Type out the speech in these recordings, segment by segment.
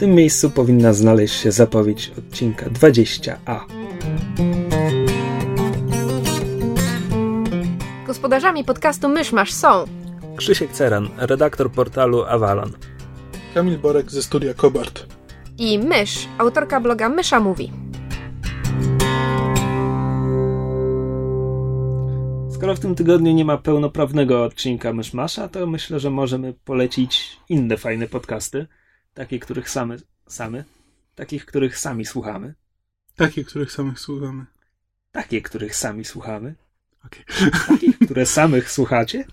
tym miejscu powinna znaleźć się zapowiedź odcinka 20a. Gospodarzami podcastu Myszmasz są Krzysiek Ceran, redaktor portalu Avalon. Kamil Borek ze studia Kobart. i Mysz, autorka bloga Mysza Mówi. Skoro w tym tygodniu nie ma pełnoprawnego odcinka Myszmasza, to myślę, że możemy polecić inne fajne podcasty. Takie, których same, same, takich, których sami słuchamy. Takie, których samych słuchamy. Takie, których sami słuchamy. Okej. Takich, które samych słuchacie.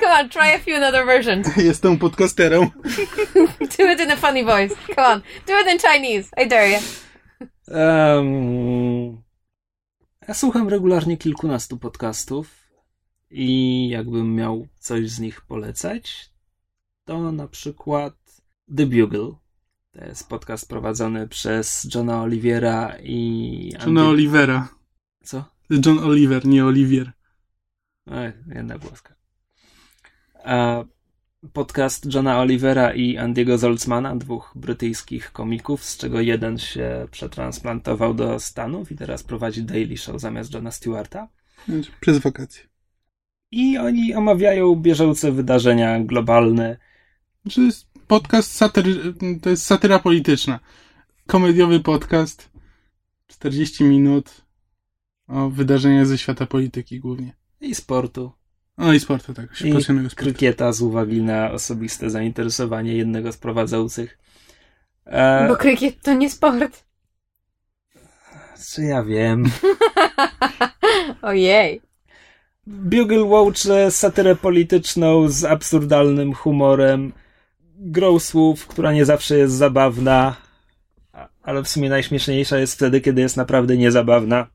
Come on, try a few another versions. Jestem podcasterem. Do it in a funny voice. Come on, do it in Chinese. I dare you. Em, ja słucham regularnie kilkunastu podcastów i jakbym miał coś z nich polecać, to na przykład The Bugle. To jest podcast prowadzony przez Johna Oliviera i Johna Olivera. Co? John Oliver, nie Olivier. E, jedna głoska. A podcast Johna Olivera i Andiego Zoltzmana, dwóch brytyjskich komików, z czego jeden się przetransplantował do Stanów i teraz prowadzi Daily Show zamiast Johna Stewarta. Przez wakacje. I oni omawiają bieżące wydarzenia globalne. To jest podcast satyry, to jest satyra polityczna. Komediowy podcast. 40 minut o wydarzeniach ze świata polityki głównie. I sportu, O i sportu, tak. Się I sportem. krykieta z uwagi na osobiste zainteresowanie jednego z prowadzących. E, Bo krykiet to nie sport. czy ja wiem. Ojej. Bugle łączy satyrę polityczną z absurdalnym humorem, grą słów, która nie zawsze jest zabawna, ale w sumie najśmieszniejsza jest wtedy, kiedy jest naprawdę niezabawna.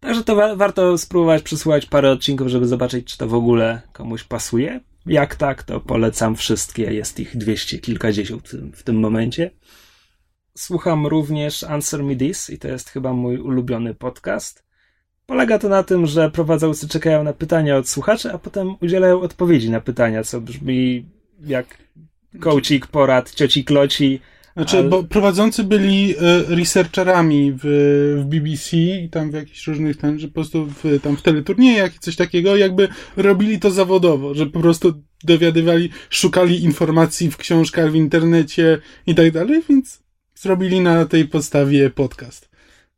Także to wa- warto spróbować przysłuchać parę odcinków, żeby zobaczyć, czy to w ogóle komuś pasuje. Jak tak, to polecam wszystkie. Jest ich dwieście kilkadziesiąt w tym, w tym momencie. Słucham również Answer Me This i to jest chyba mój ulubiony podcast. Polega to na tym, że prowadzący czekają na pytania od słuchaczy, a potem udzielają odpowiedzi na pytania, co brzmi jak kołcik, porad, cioci kloci. Znaczy, Ale- bo prowadzący byli e, researcherami w, w BBC i tam w jakichś różnych tam, że po prostu w, tam w teleturniejach i coś takiego, jakby robili to zawodowo, że po prostu dowiadywali, szukali informacji w książkach, w internecie i tak dalej, więc zrobili na tej podstawie podcast.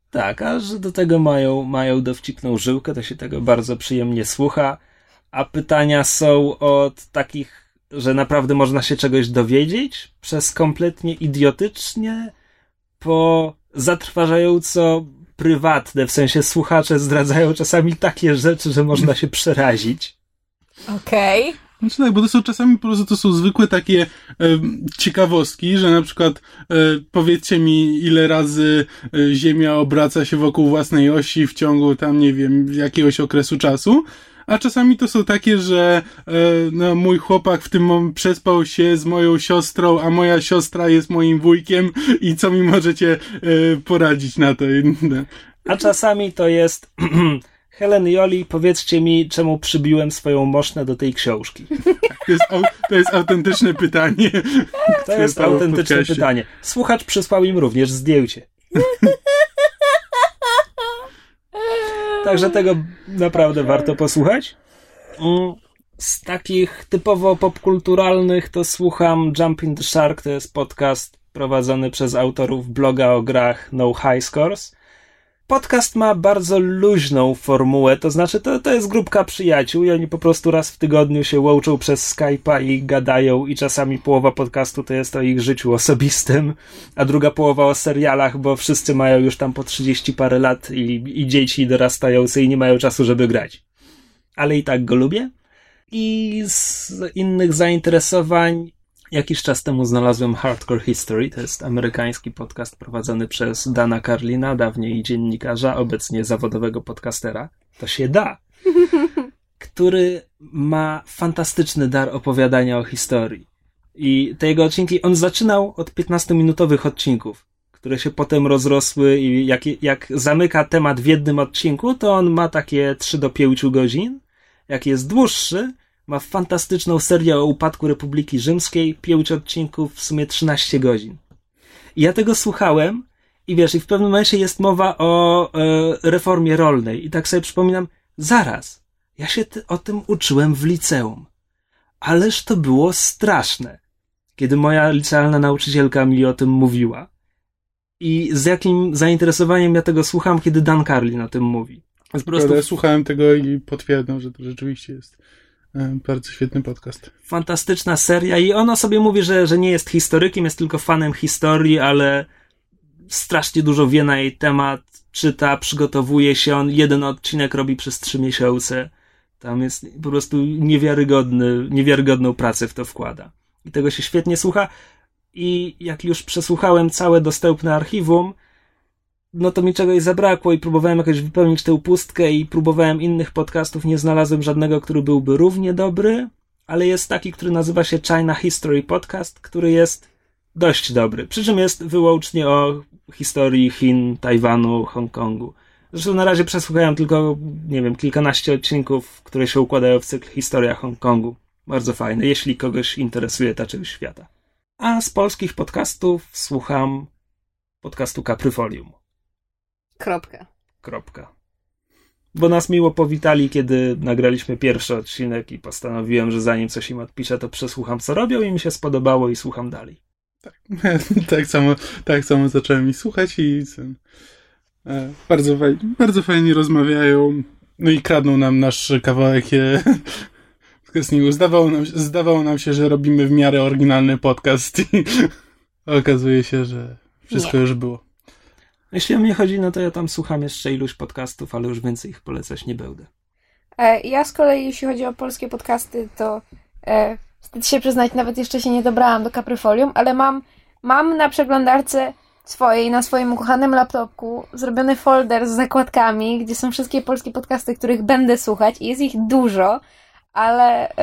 Tak, a że do tego mają, mają dowcipną żyłkę, to się tego bardzo przyjemnie słucha. A pytania są od takich, że naprawdę można się czegoś dowiedzieć, przez kompletnie idiotycznie, po zatrważająco prywatne, w sensie słuchacze zdradzają czasami takie rzeczy, że można się przerazić. Okej. Znaczy tak, bo to są czasami po prostu to są zwykłe takie em, ciekawostki, że na przykład e, powiedzcie mi ile razy e, Ziemia obraca się wokół własnej osi w ciągu tam, nie wiem, jakiegoś okresu czasu. A czasami to są takie, że e, no, mój chłopak w tym momencie przespał się z moją siostrą, a moja siostra jest moim wujkiem i co mi możecie e, poradzić na to? No. A czasami to jest Helen i Oli, powiedzcie mi, czemu przybiłem swoją moszne do tej książki. To jest, to jest autentyczne pytanie. To jest autentyczne pytanie. Słuchacz przysłał im również zdjęcie. Także tego naprawdę warto posłuchać. Mm, Z takich typowo popkulturalnych to słucham Jumping the Shark, to jest podcast prowadzony przez autorów bloga o grach No High Scores. Podcast ma bardzo luźną formułę, to znaczy to, to jest grupka przyjaciół i oni po prostu raz w tygodniu się łączą przez Skype'a i gadają i czasami połowa podcastu to jest o ich życiu osobistym, a druga połowa o serialach, bo wszyscy mają już tam po 30 parę lat i, i dzieci dorastające i nie mają czasu, żeby grać. Ale i tak go lubię. I z innych zainteresowań Jakiś czas temu znalazłem Hardcore History, to jest amerykański podcast prowadzony przez Dana Carlina, dawniej dziennikarza, obecnie zawodowego podcastera. To się da. Który ma fantastyczny dar opowiadania o historii. I te jego odcinki, on zaczynał od 15-minutowych odcinków, które się potem rozrosły i jak, jak zamyka temat w jednym odcinku, to on ma takie 3 do 5 godzin. Jak jest dłuższy, ma fantastyczną serię o upadku Republiki Rzymskiej, 5 odcinków, w sumie 13 godzin. I ja tego słuchałem i wiesz, i w pewnym momencie jest mowa o e, reformie rolnej i tak sobie przypominam, zaraz, ja się ty, o tym uczyłem w liceum. Ależ to było straszne, kiedy moja licealna nauczycielka mi o tym mówiła. I z jakim zainteresowaniem ja tego słucham, kiedy Dan Carlin o tym mówi. Po prostu... Ja słuchałem tego i potwierdzam, że to rzeczywiście jest bardzo świetny podcast. Fantastyczna seria i ona sobie mówi, że, że nie jest historykiem, jest tylko fanem historii, ale strasznie dużo wie na jej temat, czyta, przygotowuje się, on jeden odcinek robi przez trzy miesiące. Tam jest po prostu niewiarygodny, niewiarygodną pracę w to wkłada. I tego się świetnie słucha. I jak już przesłuchałem całe dostępne archiwum, no to mi czegoś zabrakło i próbowałem jakoś wypełnić tę pustkę i próbowałem innych podcastów, nie znalazłem żadnego, który byłby równie dobry, ale jest taki, który nazywa się China History Podcast, który jest dość dobry. Przy czym jest wyłącznie o historii Chin, Tajwanu, Hongkongu. Zresztą na razie przesłuchałem tylko, nie wiem, kilkanaście odcinków, które się układają w cykl Historia Hongkongu. Bardzo fajne, jeśli kogoś interesuje ta część świata. A z polskich podcastów słucham podcastu Capryfolium. Kropka. Kropka. Bo nas miło powitali, kiedy nagraliśmy pierwszy odcinek i postanowiłem, że zanim coś im odpiszę, to przesłucham, co robią i mi się spodobało i słucham dalej. Tak, tak, samo, tak samo zacząłem ich słuchać i e, bardzo, fajnie, bardzo fajnie rozmawiają. No i kradną nam nasz kawałek je, Zdawało nam, zdawało nam się, że robimy w miarę oryginalny podcast i okazuje się, że wszystko Nie. już było. Jeśli o mnie chodzi, no to ja tam słucham jeszcze iluś podcastów, ale już więcej ich polecać nie będę. E, ja z kolei, jeśli chodzi o polskie podcasty, to e, wstyd się przyznać, nawet jeszcze się nie dobrałam do Capryfolium, ale mam, mam na przeglądarce swojej, na swoim ukochanym laptopku zrobiony folder z zakładkami, gdzie są wszystkie polskie podcasty, których będę słuchać i jest ich dużo, ale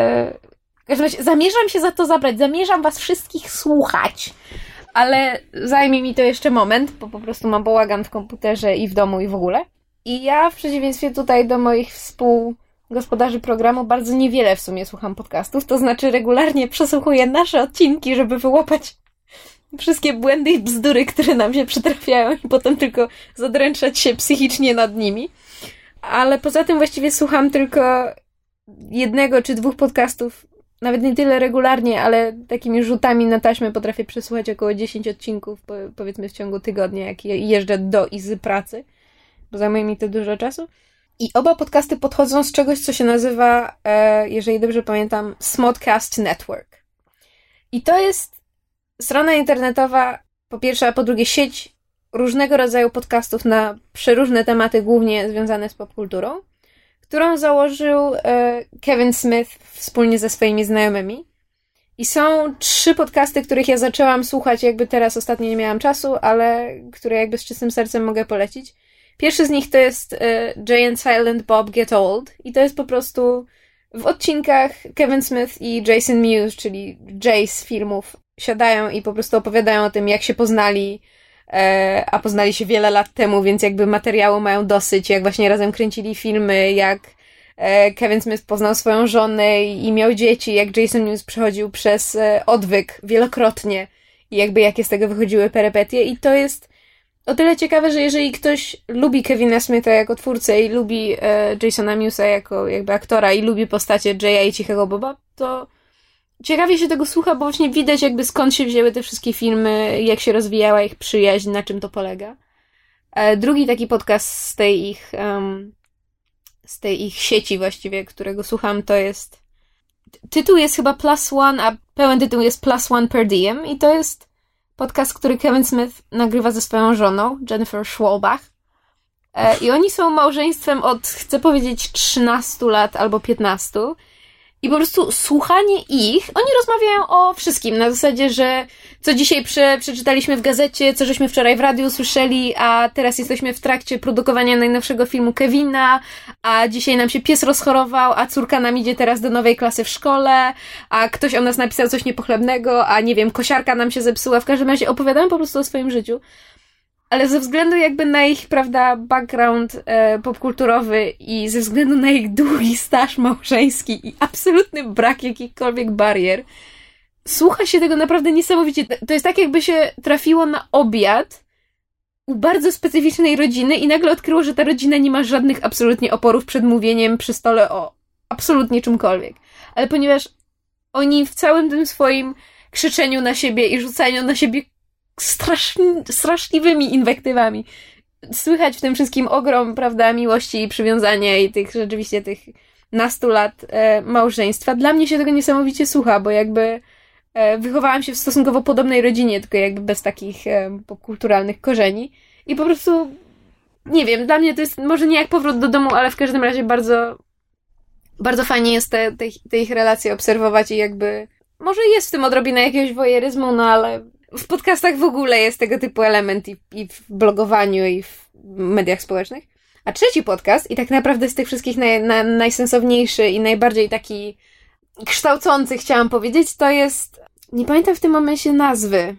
razie zamierzam się za to zabrać, zamierzam was wszystkich słuchać ale zajmie mi to jeszcze moment, bo po prostu mam bałagan w komputerze i w domu i w ogóle. I ja w przeciwieństwie tutaj do moich współgospodarzy programu bardzo niewiele w sumie słucham podcastów, to znaczy regularnie przesłuchuję nasze odcinki, żeby wyłapać wszystkie błędy i bzdury, które nam się przytrafiają i potem tylko zadręczać się psychicznie nad nimi. Ale poza tym właściwie słucham tylko jednego czy dwóch podcastów nawet nie tyle regularnie, ale takimi rzutami na taśmę potrafię przesłuchać około 10 odcinków, powiedzmy w ciągu tygodnia, jak jeżdżę do i z pracy, bo zajmuje mi to dużo czasu. I oba podcasty podchodzą z czegoś, co się nazywa, e, jeżeli dobrze pamiętam, Smodcast Network. I to jest strona internetowa, po pierwsze, a po drugie sieć różnego rodzaju podcastów na przeróżne tematy, głównie związane z popkulturą którą założył e, Kevin Smith wspólnie ze swoimi znajomymi. I są trzy podcasty, których ja zaczęłam słuchać, jakby teraz ostatnio nie miałam czasu, ale które jakby z czystym sercem mogę polecić. Pierwszy z nich to jest e, Jay and Silent Bob Get Old i to jest po prostu w odcinkach Kevin Smith i Jason Mewes, czyli Jay z filmów, siadają i po prostu opowiadają o tym, jak się poznali, a poznali się wiele lat temu, więc jakby materiału mają dosyć, jak właśnie razem kręcili filmy, jak e, Kevin Smith poznał swoją żonę i miał dzieci, jak Jason News przechodził przez e, odwyk wielokrotnie i jakby jakie z tego wychodziły perypetie. I to jest o tyle ciekawe, że jeżeli ktoś lubi Kevina Smitha jako twórcę i lubi Jasona Newsa jako jakby aktora i lubi postacie Jaya i Cichego Boba, to ciekawie się tego słucha, bo właśnie widać jakby skąd się wzięły te wszystkie filmy, jak się rozwijała ich przyjaźń, na czym to polega. E, drugi taki podcast z tej ich, um, z tej ich sieci właściwie, którego słucham, to jest tytuł jest chyba Plus One, a pełen tytuł jest Plus One Per Diem i to jest podcast, który Kevin Smith nagrywa ze swoją żoną, Jennifer Schwalbach. E, I oni są małżeństwem od, chcę powiedzieć, 13 lat albo 15. I po prostu słuchanie ich, oni rozmawiają o wszystkim, na zasadzie, że co dzisiaj prze, przeczytaliśmy w gazecie, co żeśmy wczoraj w radiu słyszeli, a teraz jesteśmy w trakcie produkowania najnowszego filmu Kevina, a dzisiaj nam się pies rozchorował, a córka nam idzie teraz do nowej klasy w szkole, a ktoś o nas napisał coś niepochlebnego, a nie wiem, kosiarka nam się zepsuła. W każdym razie opowiadają po prostu o swoim życiu ale ze względu jakby na ich, prawda, background e, popkulturowy i ze względu na ich długi staż małżeński i absolutny brak jakichkolwiek barier, słucha się tego naprawdę niesamowicie. To jest tak, jakby się trafiło na obiad u bardzo specyficznej rodziny i nagle odkryło, że ta rodzina nie ma żadnych absolutnie oporów przed mówieniem przy stole o absolutnie czymkolwiek. Ale ponieważ oni w całym tym swoim krzyczeniu na siebie i rzucaniu na siebie straszliwymi inwektywami. Słychać w tym wszystkim ogrom, prawda, miłości i przywiązania i tych rzeczywiście tych nastu lat e, małżeństwa. Dla mnie się tego niesamowicie słucha, bo jakby e, wychowałam się w stosunkowo podobnej rodzinie, tylko jakby bez takich e, popkulturalnych korzeni. I po prostu, nie wiem, dla mnie to jest może nie jak powrót do domu, ale w każdym razie bardzo, bardzo fajnie jest te, te, te ich relacje obserwować i jakby, może jest w tym odrobina jakiegoś wojeryzmu, no ale w podcastach w ogóle jest tego typu element i, i w blogowaniu, i w mediach społecznych. A trzeci podcast, i tak naprawdę z tych wszystkich naj, na, najsensowniejszy i najbardziej taki kształcący, chciałam powiedzieć, to jest. Nie pamiętam w tym momencie nazwy.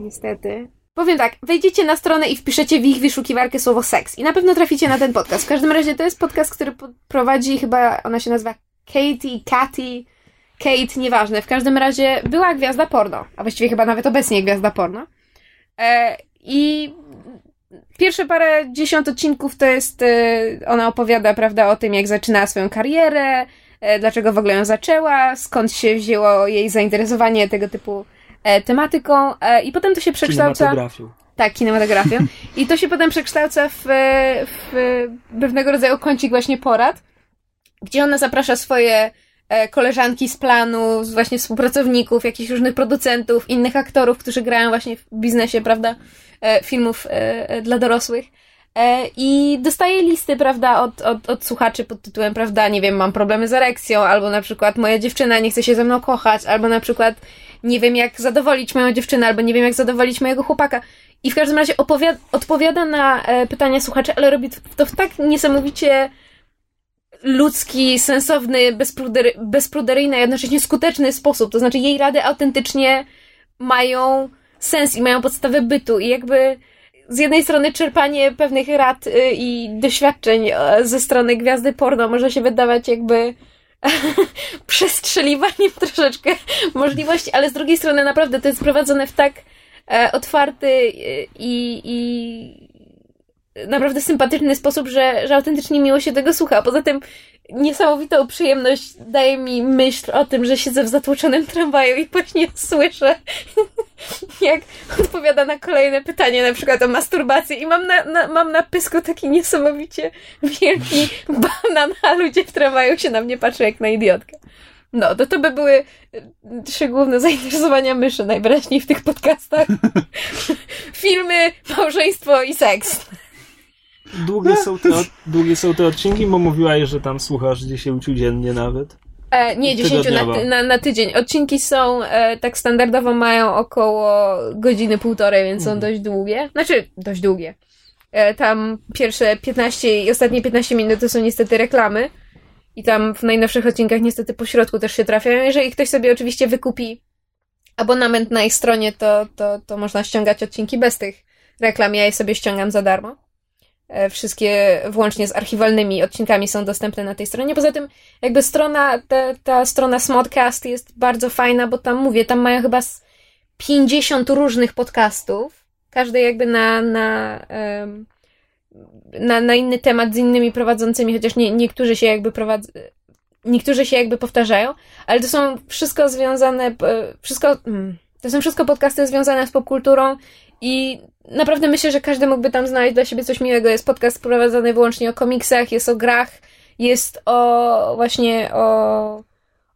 Niestety. Powiem tak, wejdziecie na stronę i wpiszecie w ich wyszukiwarkę słowo seks i na pewno traficie na ten podcast. W każdym razie to jest podcast, który prowadzi chyba, ona się nazywa Katie, Katy, Kate, nieważne. W każdym razie była gwiazda porno, a właściwie chyba nawet obecnie gwiazda porno. E, I pierwsze parę dziesiąt odcinków to jest, e, ona opowiada, prawda, o tym, jak zaczynała swoją karierę, e, dlaczego w ogóle ją zaczęła, skąd się wzięło jej zainteresowanie tego typu e, tematyką i potem to się przekształca... Kinematografią. Tak, kinematografią. I to się potem przekształca w, w pewnego rodzaju kącik właśnie porad, gdzie ona zaprasza swoje koleżanki z planu, właśnie współpracowników, jakichś różnych producentów, innych aktorów, którzy grają właśnie w biznesie, prawda, e, filmów e, dla dorosłych. I dostaję listy, prawda, od, od, od słuchaczy pod tytułem, prawda, nie wiem, mam problemy z erekcją, albo na przykład moja dziewczyna nie chce się ze mną kochać, albo na przykład nie wiem, jak zadowolić moją dziewczynę, albo nie wiem, jak zadowolić mojego chłopaka. I w każdym razie odpowiada na pytania słuchaczy, ale robi to w tak niesamowicie ludzki, sensowny, bezprudery, bezpruderyjny, a jednocześnie skuteczny sposób. To znaczy jej rady autentycznie mają sens i mają podstawę bytu i jakby z jednej strony czerpanie pewnych rad y, i doświadczeń e, ze strony gwiazdy porno może się wydawać jakby przestrzeliwaniem troszeczkę możliwości, ale z drugiej strony naprawdę to jest prowadzone w tak e, otwarty y, i, i naprawdę sympatyczny sposób, że, że autentycznie miło się tego słucha. Poza tym niesamowitą przyjemność daje mi myśl o tym, że siedzę w zatłoczonym tramwaju i właśnie słyszę, jak odpowiada na kolejne pytanie, na przykład o masturbację i mam na, na, mam na pysku taki niesamowicie wielki banan, a ludzie w tramwaju się na mnie patrzą jak na idiotkę. No, to to by były trzy główne zainteresowania myszy najwyraźniej w tych podcastach. Filmy, małżeństwo i seks. Długie są, te, długie są te odcinki, bo mówiłaś, że tam słuchasz 10 dziennie nawet. E, nie, 10 na, na, na, tydzień. Odcinki są e, tak standardowo mają około godziny półtorej, więc są mhm. dość długie. Znaczy, dość długie. E, tam pierwsze 15 i ostatnie 15 minut to są niestety reklamy. I tam w najnowszych odcinkach niestety po środku też się trafiają. Jeżeli ktoś sobie oczywiście wykupi abonament na ich stronie, to, to, to można ściągać odcinki bez tych reklam. Ja je sobie ściągam za darmo. E, wszystkie włącznie z archiwalnymi odcinkami są dostępne na tej stronie. Poza tym, jakby strona, ta, ta strona Smodcast jest bardzo fajna, bo tam mówię, tam mają chyba 50 różnych podcastów, każdy jakby na, na, na, na inny temat z innymi prowadzącymi, chociaż nie, niektórzy się jakby prowadzą. Niektórzy się jakby powtarzają, ale to są wszystko związane, e, wszystko, mm, to są wszystko podcasty związane z popkulturą i naprawdę myślę, że każdy mógłby tam znaleźć dla siebie coś miłego. Jest podcast prowadzony wyłącznie o komiksach, jest o grach, jest o właśnie o,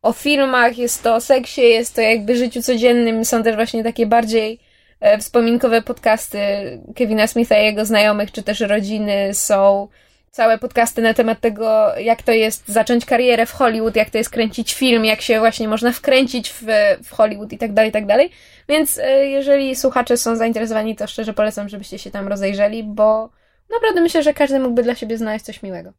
o filmach, jest to o seksie, jest to jakby życiu codziennym. Są też właśnie takie bardziej e, wspominkowe podcasty Kevina Smitha i jego znajomych, czy też rodziny. Są całe podcasty na temat tego, jak to jest zacząć karierę w Hollywood, jak to jest kręcić film, jak się właśnie można wkręcić w, w Hollywood i tak dalej, i tak dalej. Więc e, jeżeli słuchacze są zainteresowani, to szczerze polecam, żebyście się tam rozejrzeli, bo naprawdę myślę, że każdy mógłby dla siebie znaleźć coś miłego.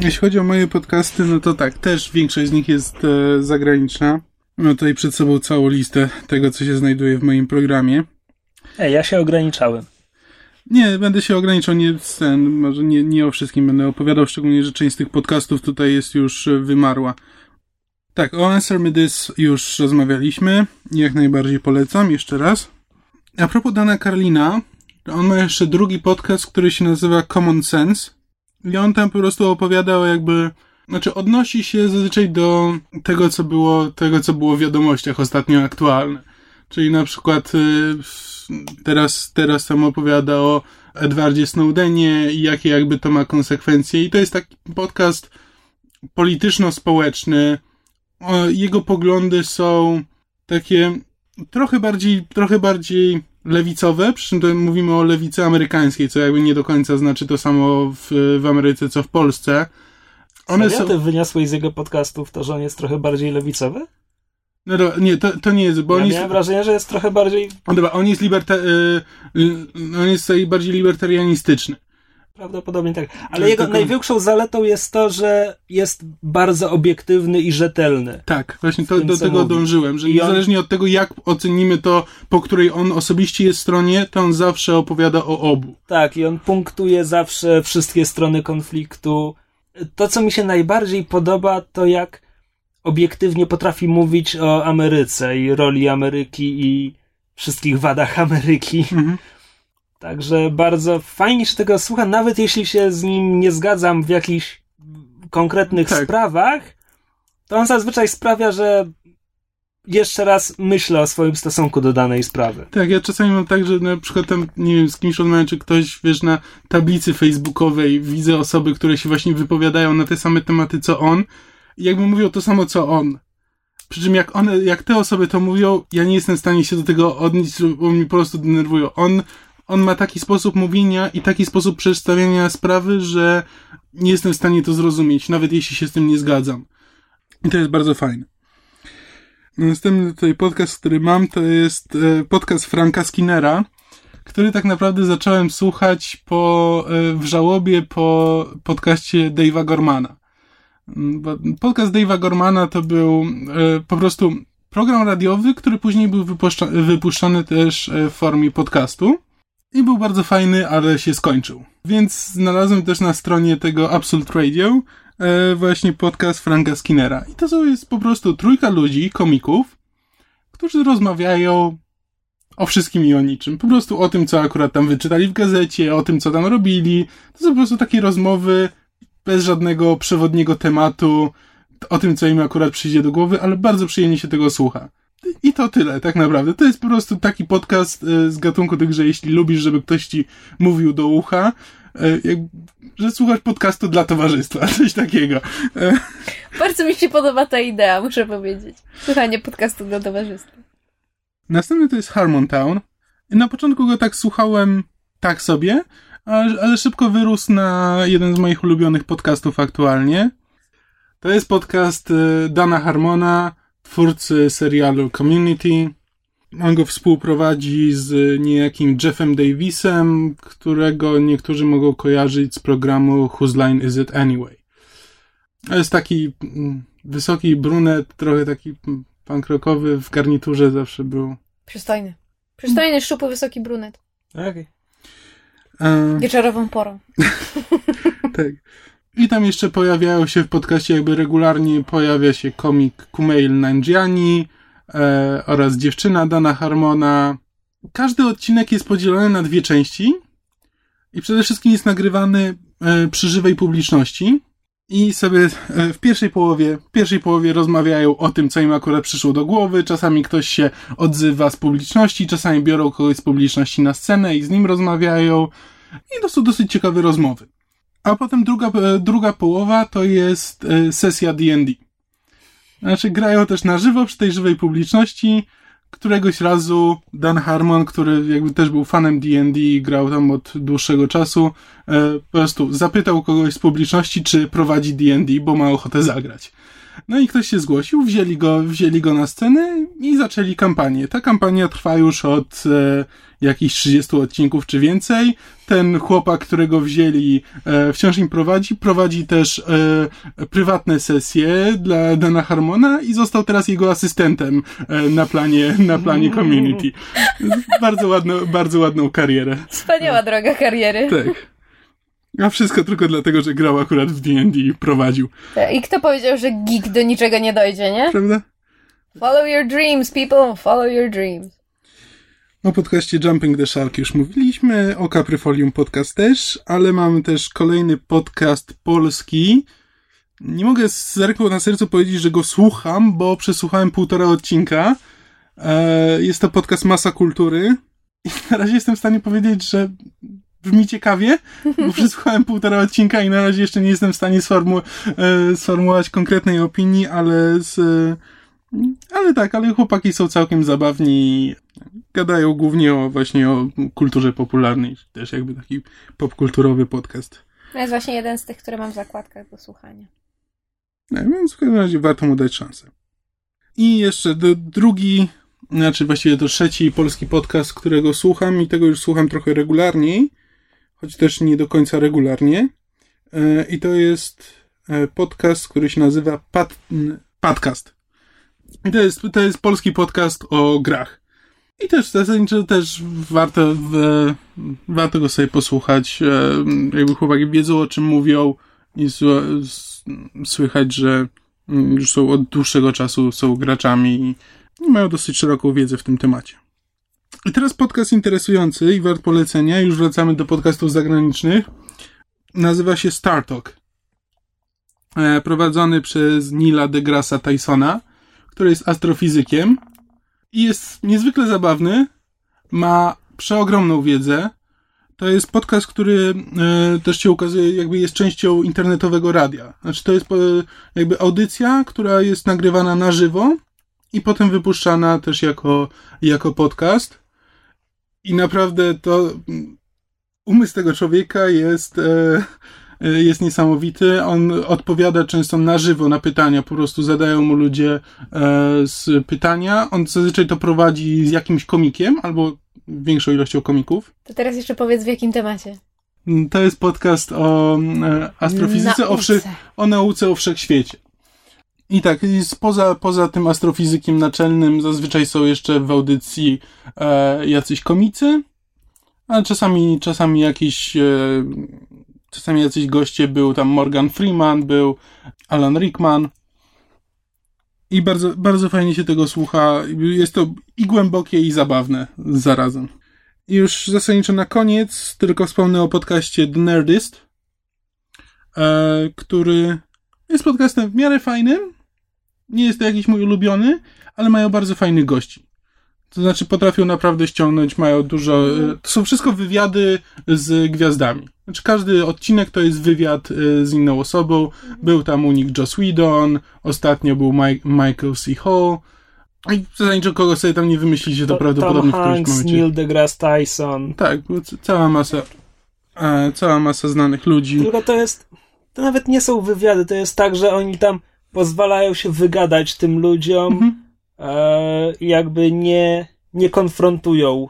Jeśli chodzi o moje podcasty, no to tak, też większość z nich jest e, zagraniczna. Mam tutaj przed sobą całą listę tego, co się znajduje w moim programie. Ej, ja się ograniczałem. Nie, będę się ograniczał, nie, ten, może nie, nie o wszystkim będę opowiadał, szczególnie, że część z tych podcastów tutaj jest już e, wymarła. Tak, o Answer Me This już rozmawialiśmy, jak najbardziej polecam, jeszcze raz. A propos Dana Karlina, on ma jeszcze drugi podcast, który się nazywa Common Sense i on tam po prostu opowiadał jakby, znaczy odnosi się zazwyczaj do tego, co było, tego, co było w wiadomościach ostatnio aktualne. Czyli na przykład y, teraz, teraz tam opowiada o Edwardzie Snowdenie i jakie jakby to ma konsekwencje. I to jest taki podcast polityczno-społeczny. Jego poglądy są takie trochę bardziej, trochę bardziej lewicowe, przy czym to mówimy o lewicy amerykańskiej, co jakby nie do końca znaczy to samo w, w Ameryce, co w Polsce. One Serio? są... Ty wyniosłeś z jego podcastów to, że on jest trochę bardziej lewicowy? No to, nie, to, to nie jest, bo ja on miałem jest... wrażenie, że jest trochę bardziej... No dobra, on jest liberta... Y, y, on jest bardziej libertarianistyczny. Prawdopodobnie tak. Ale jego tylko... największą zaletą jest to, że jest bardzo obiektywny i rzetelny. Tak, właśnie to, do tego mówi. dążyłem, że I niezależnie on... od tego, jak ocenimy to, po której on osobiście jest stronie, to on zawsze opowiada o obu. Tak, i on punktuje zawsze wszystkie strony konfliktu. To, co mi się najbardziej podoba, to jak obiektywnie potrafi mówić o Ameryce i roli Ameryki i wszystkich wadach Ameryki. Mhm. Także bardzo fajnie się tego słucha, nawet jeśli się z nim nie zgadzam w jakichś konkretnych tak. sprawach, to on zazwyczaj sprawia, że jeszcze raz myślę o swoim stosunku do danej sprawy. Tak, ja czasami mam tak, że na przykład tam, nie wiem, z kimś rozmawiam, czy ktoś, wiesz, na tablicy facebookowej widzę osoby, które się właśnie wypowiadają na te same tematy, co on jakby mówią to samo, co on. Przy czym jak one, jak te osoby to mówią, ja nie jestem w stanie się do tego odnieść, bo mi po prostu denerwują. On on ma taki sposób mówienia i taki sposób przedstawiania sprawy, że nie jestem w stanie to zrozumieć, nawet jeśli się z tym nie zgadzam. I to jest bardzo fajne. Następny tutaj podcast, który mam, to jest e, podcast Franka Skinnera, który tak naprawdę zacząłem słuchać po, e, w żałobie po podcaście Dave'a Gormana. Mm, podcast Dave'a Gormana to był e, po prostu program radiowy, który później był wypuszczany też w formie podcastu. I był bardzo fajny, ale się skończył. Więc znalazłem też na stronie tego Absolute Radio e, właśnie podcast Franka Skinnera. I to jest po prostu trójka ludzi, komików, którzy rozmawiają o wszystkim i o niczym. Po prostu o tym, co akurat tam wyczytali w gazecie, o tym, co tam robili. To są po prostu takie rozmowy bez żadnego przewodniego tematu, o tym, co im akurat przyjdzie do głowy, ale bardzo przyjemnie się tego słucha. I to tyle, tak naprawdę. To jest po prostu taki podcast e, z gatunku tych, że jeśli lubisz, żeby ktoś ci mówił do ucha, e, jak, że słuchasz podcastu dla towarzystwa, coś takiego. E, Bardzo mi się podoba ta idea, muszę powiedzieć. Słuchanie podcastu dla towarzystwa. Następny to jest Harmontown. Na początku go tak słuchałem tak sobie, ale, szybko wyrósł na jeden z moich ulubionych podcastów aktualnie. To jest podcast Dana Harmona, twórcy serialu Community. On go współprowadzi z niejakim Jeffem Davisem, którego niektórzy mogą kojarzyć z programu Whose Line Is It Anyway. To jest taki mm, wysoki brunet, trochę taki punk rockowy, w garniturze zawsze był. Przystojny. Przystojny, szczupły, wysoki brunet. Okej. Okay. E, Wieczorową porą. tak. I tam jeszcze pojawiają się w podcaście jakby regularnie pojawia się komik Kumail Nanjiani e, oraz dziewczyna Dana Harmona. Każdy odcinek jest podzielony na dwie części i przede wszystkim jest nagrywany e, przy żywej publiczności i sobie e, w pierwszej połowie, w pierwszej połowie rozmawiają o tym, co im akurat przyszło do głowy. Czasami ktoś się odzywa z publiczności, czasami biorą kogoś z publiczności na scenę i z nim rozmawiają. I to są dosyć ciekawe rozmowy. A potem druga, e, druga połowa to jest e, sesja D&D. Znaczy grają też na żywo przy tej żywej publiczności. Któregoś razu Dan Harmon, który jakby też był fanem D&D i grał tam od dłuższego czasu, e, po prostu zapytał kogoś z publiczności, czy prowadzi D&D, bo ma ochotę zagrać. No i ktoś się zgłosił, wzięli go, wzięli go na scenę i zaczęli kampanię. Ta kampania trwa już od e, jakichś 30 odcinków czy więcej. Ten chłopak, którego wzięli, e, wciąż im prowadzi. Prowadzi też e, prywatne sesje dla Dana Harmona i został teraz jego asystentem e, na planie, na planie community. Bardzo ładną, bardzo ładną karierę. Wspaniała droga kariery. Tak. A wszystko tylko dlatego, że grał akurat w D&D i prowadził. I kto powiedział, że geek do niczego nie dojdzie, nie? Prawda? Follow your dreams, people, follow your dreams. O podcaście Jumping the Shark już mówiliśmy, o Caprifolium podcast też, ale mamy też kolejny podcast polski. Nie mogę z ręką na sercu powiedzieć, że go słucham, bo przesłuchałem półtora odcinka. E, jest to podcast Masa Kultury. I na razie jestem w stanie powiedzieć, że brzmi ciekawie, bo przesłuchałem półtora odcinka i na razie jeszcze nie jestem w stanie sformu- e, sformułować konkretnej opinii, ale z, ale tak, ale chłopaki są całkiem zabawni. Gadają głównie o właśnie o kulturze popularnej, też jakby taki popkulturowy podcast. To jest właśnie jeden z tych, które mam w zakładkach do słuchania. No, więc w każdym razie warto mu dać szansę. I jeszcze drugi, znaczy właściwie to trzeci polski podcast, którego słucham i tego już słucham trochę regularniej, choć też nie do końca regularnie. E, I to jest e, podcast, który się nazywa Pad, Podcast. I to jest, to jest polski podcast o grach. I też zasadniczo też warto, warto go sobie posłuchać. E, jakby chłopaki wiedzą o czym mówią i słychać, że mm, już są od dłuższego czasu są graczami i mają dosyć szeroką wiedzę w tym temacie. I teraz podcast interesujący i wart polecenia. Już wracamy do podcastów zagranicznych. Nazywa się Star Talk. E, Prowadzony przez Nila deGrasse Tysona, który jest astrofizykiem i jest niezwykle zabawny. Ma przeogromną wiedzę. To jest podcast, który e, też się ukazuje, jakby jest częścią internetowego radia. Znaczy, to jest jakby audycja, która jest nagrywana na żywo i potem wypuszczana też jako, jako podcast. I naprawdę to umysł tego człowieka jest, e, e, jest niesamowity. On odpowiada często na żywo na pytania, po prostu zadają mu ludzie e, z pytania. On zazwyczaj to prowadzi z jakimś komikiem albo większą ilością komików. To teraz jeszcze powiedz w jakim temacie. To jest podcast o astrofizyce, o, wsze, Nauce. o nauce o wszechświecie. I tak, poza, poza tym astrofizykiem naczelnym zazwyczaj są jeszcze w audycji e, jacyś komicy, a czasami, czasami jakiś, e, czasami jacyś goście, był tam Morgan Freeman, był Alan Rickman. I bardzo, bardzo fajnie się tego słucha. Jest to i głębokie, i zabawne zarazem. I już zasadniczo na koniec tylko wspomnę o podcaście The Nerdist, e, który jest podcastem w miarę fajnym. Nie jest to jakiś mój ulubiony, ale mają bardzo fajnych gości. To znaczy potrafią naprawdę ściągnąć, mają dużo... e, To są wszystko wywiady z gwiazdami. Znaczy każdy odcinek to jest wywiad e, z inną osobą. Był tam u nich Joss Whedon, ostatnio był Mike, Michael C. Hall. I zasadniczo kogo sobie tam nie wymyślicie, to Tom prawdopodobnie w którymś Hanks, momencie... Neil deGrasse Tyson. Tak, cała masa, e, cała masa znanych ludzi. Tylko to jest, to nawet nie są wywiady, to jest tak, że oni tam pozwalają się wygadać tym ludziom, Mhm. e, jakby nie, nie konfrontują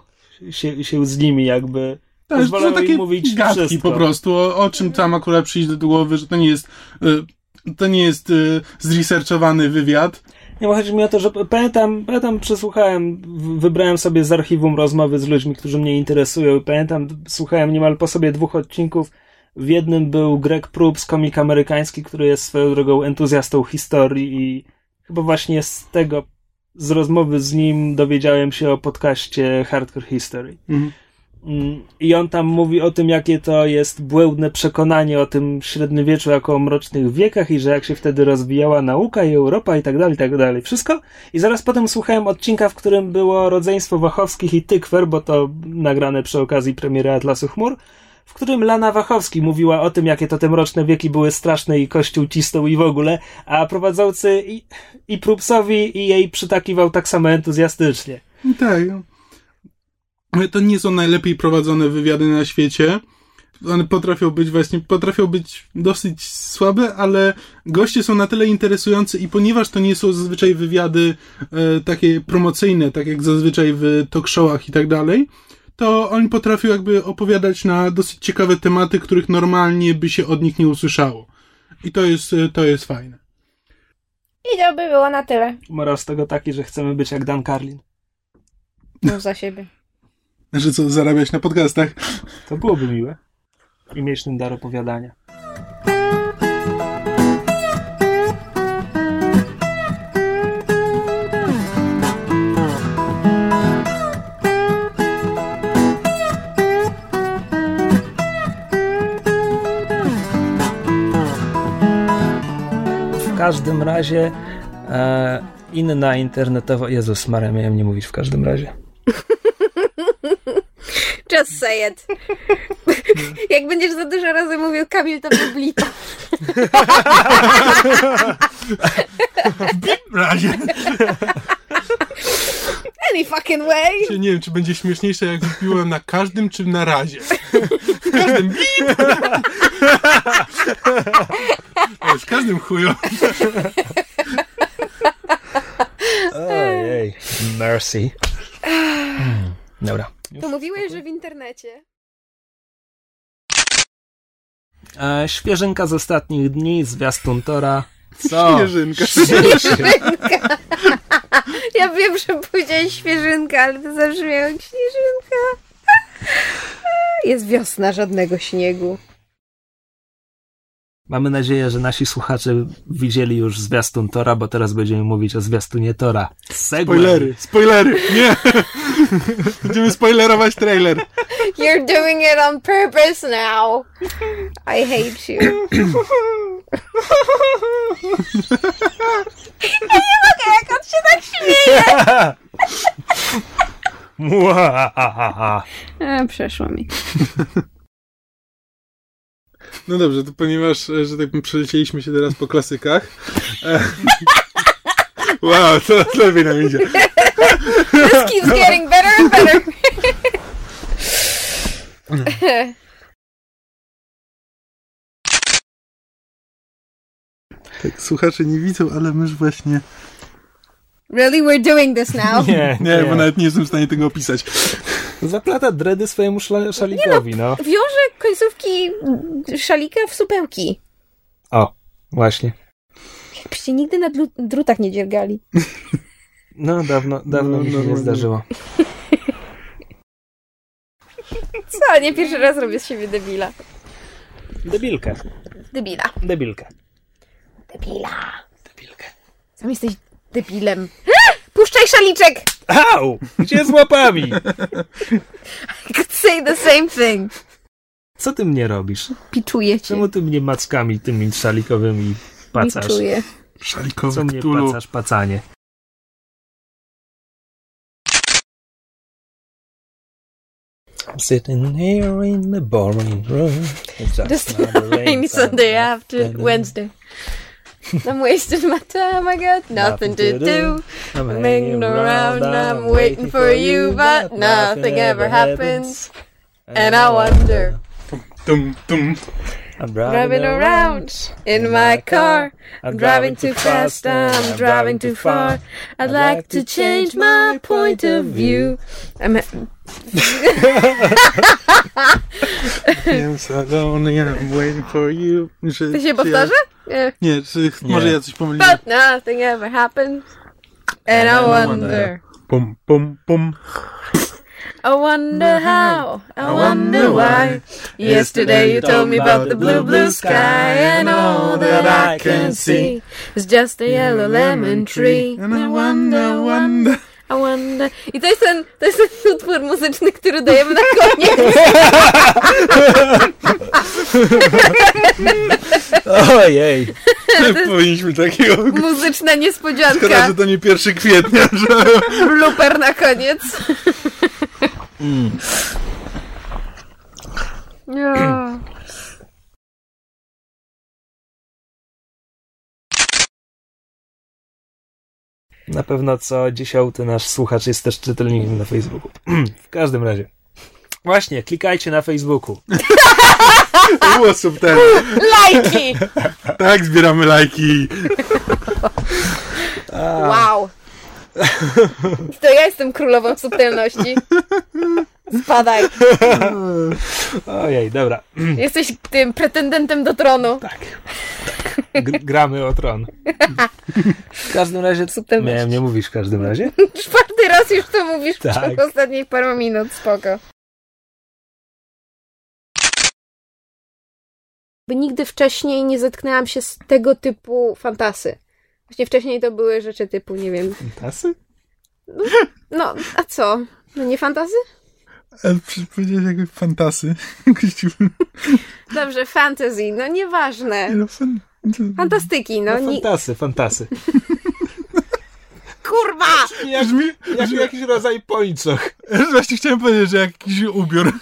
się, się z nimi, jakby. Jest Pozwalają to takie mówić gadki wszystko. po prostu, o, o czym tam akurat przyjdzie do głowy, że to nie jest, e, to nie jest e, zresearchowany wywiad. Nie, bo chodzi mi o to, że pamiętam, pamiętam, przesłuchałem, wybrałem sobie z archiwum rozmowy z ludźmi, którzy mnie interesują i pamiętam, słuchałem niemal po sobie dwóch odcinków. W jednym był Greg Proops, komik amerykański, który jest swoją drogą entuzjastą historii i chyba właśnie z tego, z rozmowy z nim dowiedziałem się o podcaście Hardcore History. Mhm. Mm, I on tam mówi o tym, jakie to jest błędne przekonanie o tym średniowieczu jako o mrocznych wiekach i że jak się wtedy rozwijała nauka i Europa i tak dalej, i tak dalej. Wszystko. I zaraz potem słuchałem odcinka, w którym było rodzeństwo Wachowskich i Tykwer, bo to nagrane przy okazji premiery Atlasu Chmur, w którym Lana Wachowski mówiła o tym, jakie to te mroczne wieki były straszne i kościół cisnął i w ogóle, a prowadzący i, i i jej przytakiwał tak samo entuzjastycznie. Tak. Ale to nie są najlepiej prowadzone wywiady na świecie. One potrafią być właśnie, potrafią być dosyć słabe, ale goście są na tyle interesujący i ponieważ to nie są zazwyczaj wywiady e, takie promocyjne, tak jak zazwyczaj w talk showach i tak dalej, to oni potrafią jakby opowiadać na dosyć ciekawe tematy, których normalnie by się od nich nie usłyszało. I to jest, e, to jest fajne. I to by było na tyle. Morał z tego taki, że chcemy być jak Dan Carlin. Mów za siebie. Że co, zarabiać na podcastach? To byłoby miłe. I mieć ten dar opowiadania. Każdym razie e, inna internetowa... Jezus Maria, miałem nie mówić w każdym razie. Just say it. Jak będziesz za dużo razy mówił Kamil, to mnie blipa. W razie. Any fucking way. Nie wiem, czy będzie śmieszniejsze, jak wypiłem na każdym, czy na razie. W każdym bip! W każdym chuju. Ojej, mercy. Dobra. To mówiłeś, że w internecie. E, świeżynka z ostatnich dni, zwiastun Tora. Co? Śnieżynka. Świeżynka. Ja wiem, że powiedziałeś świeżynka, ale to zabrzmiało jak śnieżynka. Jest wiosna, żadnego śniegu. Mamy nadzieję, że nasi słuchacze widzieli już zwiastun Tora, bo teraz będziemy mówić o zwiastunie Tora. Segway. Spoilery, spoilery, nie! Będziemy spoilerować trailer. You're doing it on purpose now. I hate you. Ja nie mogę, jak on się tak śmieje. E, przeszło mi. No dobrze, to ponieważ, e, że tak powiem, przelecieliśmy się teraz po klasykach. E, wow, to lepiej nam idzie. This keeps getting better and better. Tak, słuchacze nie widzą, ale mysz właśnie... Really, we're doing this now? Nie, Nie, bo nawet nie jestem w stanie tego opisać. Zaplata dredy swojemu szla- szalikowi, no. Wiąże końcówki szalika w supełki. O, właśnie. Jakbyście nigdy na dlu- drutach nie dziergali. No, dawno, dawno No, mi się no, nie no. zdarzyło. Co? Nie pierwszy raz robię z siebie debila. Debilkę. Debila. Debilkę. Debila. Debilkę. Sam jesteś debilem. Puszczaj szaliczek! Au! Gdzie z łapami? I could say the same thing. Co ty mnie robisz? Piczuję cię. Czemu ty mnie mackami tymi szalikowymi pacasz? Piczuję. Co Szalikowy mnie Cthulhu. pacasz, pacanie? I'm sitting here in the boring room. It's just Just another rainy Sunday after Wednesday. I'm wasting my time. I got nothing to do. I'm I'm hanging around. I'm waiting for you, but nothing ever happens. And I wonder, Tum, tum. I'm driving around in my car. I'm driving too fast. I'm driving too far. I'd like to change my point of view. I'm I'm so lonely, I'm waiting for you. Czy, Ty się czy powtarza? Ja, Yeah. nie, czy, może ja coś pomyliłem. But nothing ever happens. And I wonder, Pum, pum, pum. I wonder how, I wonder why. Yesterday you told me about the blue, blue sky, and all that I can see is just a yellow lemon tree. And I wonder, wonder. I wonder. I to jest ten, to jest ten utwór muzyczny, który dajemy na koniec. Ojej. Powinniśmy takiego... Muzyczna Szkoda, niespodzianka. że to nie 1 kwietnia, że... Blooper na koniec. Ja. Na pewno co dziesiąty nasz słuchacz jest też czytelnikiem na Facebooku. w każdym razie. Właśnie, klikajcie na Facebooku. Było subtelne. Lajki! Tak, zbieramy lajki. Wow. To ja jestem królową subtelności. Spadaj. Ojej, dobra. Jesteś tym pretendentem do tronu. Tak. tak. G- gramy o tron. W każdym razie. Subtelność. Miałem nie mówisz w każdym razie. Czwarty raz już to mówisz w Tak. ciągu ostatnich paru minut. Spoko. By nigdy wcześniej nie zetknęłam się z tego typu fantasy. Właśnie wcześniej to były rzeczy typu, nie wiem. Tasy? No, a co? No nie fantasy? Powiedziałeś jak fantasy. Dobrze, fantasy, no nieważne. No, fan... Fantastyki, no. No, nie... fantasy, fantasy. Kurwa! Jak, Brzmi, jak jakiś rodzaj pończoch. Właśnie chciałem powiedzieć, że jak jakiś ubiór.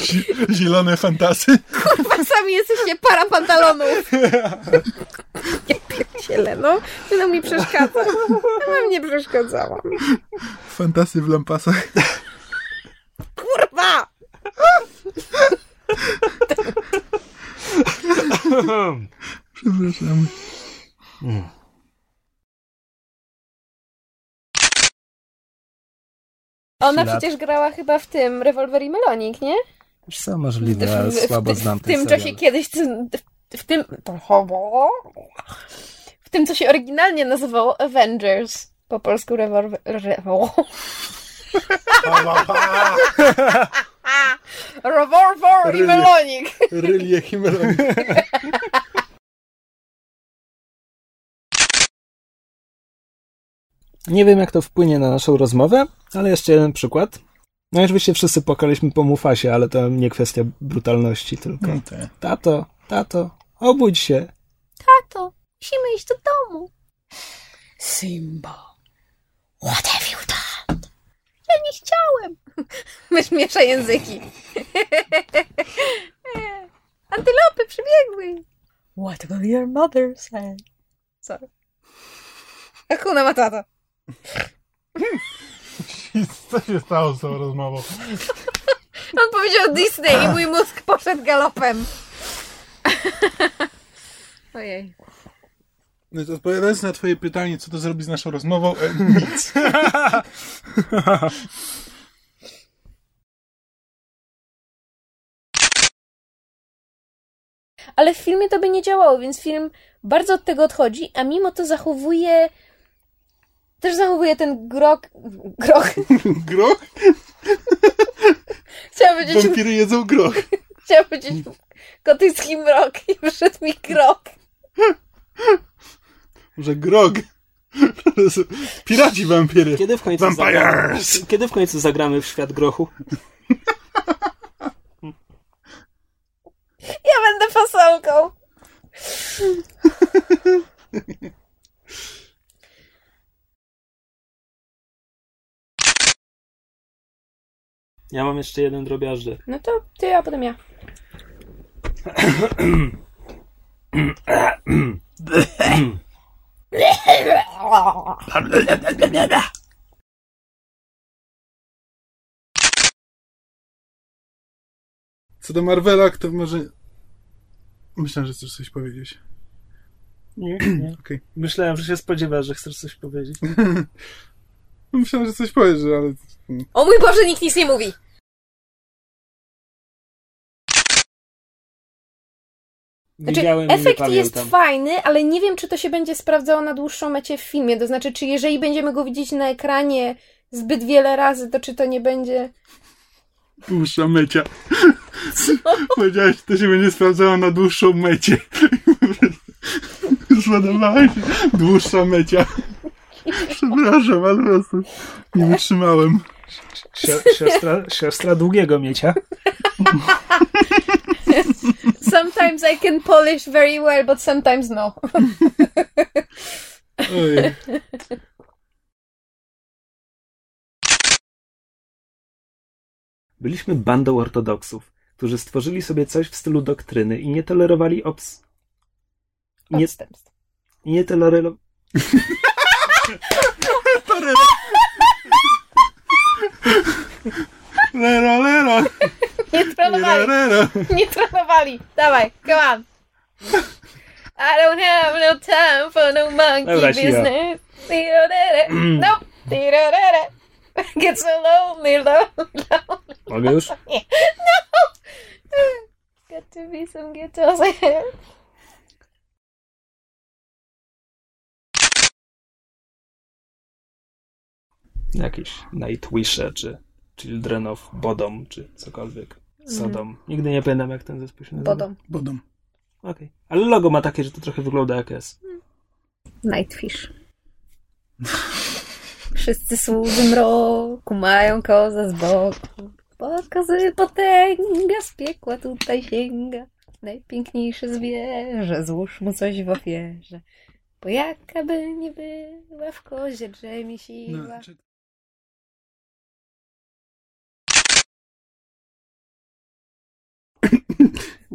Zi- Zielone fantasy. Kurwa, sami jesteście para pantalonów. Ja pierdzielę, no. To mi przeszkadza. Ja wam nie przeszkadzałam. Fantasy w lampasach. Kurwa! Przepraszam. Ona lat. przecież grała chyba w tym Rewolwer i Melonik, nie? Już co możliwe, ale słabo w, znam w ten tym serial. czasie kiedyś, w, w tym w tym, co się oryginalnie nazywało Avengers. Po polsku rewolwer... Rewo... Rewolwer i. Melonik. Rylie Himelon. Nie wiem, jak to wpłynie na naszą rozmowę, ale jeszcze jeden przykład. No oczywiście wszyscy płakaliśmy po Mufasie, ale to nie kwestia brutalności, tylko tato, tato, obudź się. Tato, musimy iść do domu. Simba, what have you done? Ja nie chciałem. Myś miesza języki. Antylopy przybiegły. What will your mother say? Sorry. Hakuna Matata. Co się stało z tą rozmową? On powiedział Disney i mój mózg poszedł galopem. Ojej. No to odpowiadając na twoje pytanie, co to zrobi z naszą rozmową, e, nic. Ale w filmie to by nie działało, więc film bardzo od tego odchodzi, a mimo to zachowuje. Też zachowuje ten grok. Grok. Groch? Chciałam powiedzieć, Wampiry jedzą groch. chciałam powiedzieć gotycki mrok i wyszedł mi grok. Może grog. Piraci wampiry. Kiedy w końcu, Vampires! zagramy, kiedy w końcu zagramy w świat grochu? Ja będę fasolką. Ja mam jeszcze jeden drobiażdżek. No to ty, a potem ja. Co do Marvela, to może... Myślałem, że chcesz coś powiedzieć. Nie, nie. Okej. Myślałem, że się spodziewasz, że chcesz coś powiedzieć. Myślałem, że coś powiesz, ale... O mój Boże, nikt nic nie mówi. Znaczy, Widziałem efekt jest fajny, ale nie wiem, czy to się będzie sprawdzało na dłuższą mecie w filmie. To znaczy, czy jeżeli będziemy go widzieć na ekranie zbyt wiele razy, to czy to nie będzie. Dłuższa mecia. Powiedziałeś, że to się będzie sprawdzało na dłuższą mecie. Zładowałeś się. Dłuższa mecia. Przepraszam, ale po prostu nie wytrzymałem. Sio- Siostra, siostra długiego miecia. Sometimes I can polish very well, but sometimes no. Oj. Byliśmy bandą ortodoksów, którzy stworzyli sobie coś w stylu doktryny i nie tolerowali obs... Nie, Odstępstw. nie tolerowali... Lero, lero. Nie trenowali. Lero. Nie trenowali. Dawaj, come on. I don't have no time for no monkey Dobra, business. Nope. Get so lonely, lonely, lonely. Mogę już? Nie. No! Got to be some guitars Jakieś Nightwishe, czy Children of Bodom, czy cokolwiek. Sodom. Nigdy nie pamiętam, jak ten zespół się nazywa. Bodom. Bodom. Okej. Ale logo ma takie, że to trochę wygląda jak S. Nightfish. Wszyscy słudzy mroku mają kozę z boku. Bo kozy potęga z piekła tutaj sięga. Najpiękniejsze zwierzę, złóż mu coś w ofierze. Bo jaka by nie była w kozie drzemie siła. No, czy-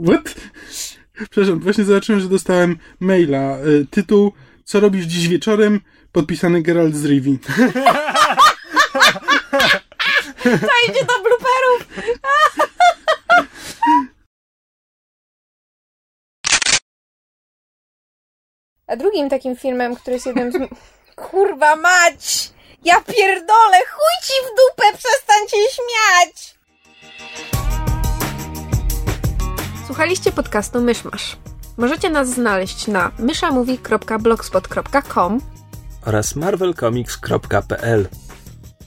What? Przepraszam, właśnie zobaczyłem, że dostałem maila. Y, Tytuł Co robisz dziś wieczorem? Podpisany Geralt z Rivi. To idzie do blooperów! A drugim takim filmem, który jest jednym z... Kurwa mać! Ja pierdolę! Chuj ci w dupę! Przestań się śmiać! Słuchaliście podcastu Myszmasz. Możecie nas znaleźć na myszamovie.blogspot.com Oraz marvelcomics.pl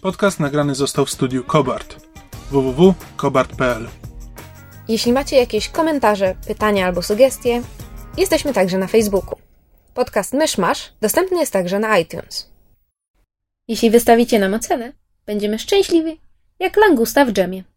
Podcast nagrany został w studiu Kobart. www.kobart.pl Jeśli macie jakieś komentarze, pytania albo sugestie, jesteśmy także na Facebooku. Podcast Myszmasz dostępny jest także na iTunes. Jeśli wystawicie nam ocenę, będziemy szczęśliwi jak langusta w dżemie.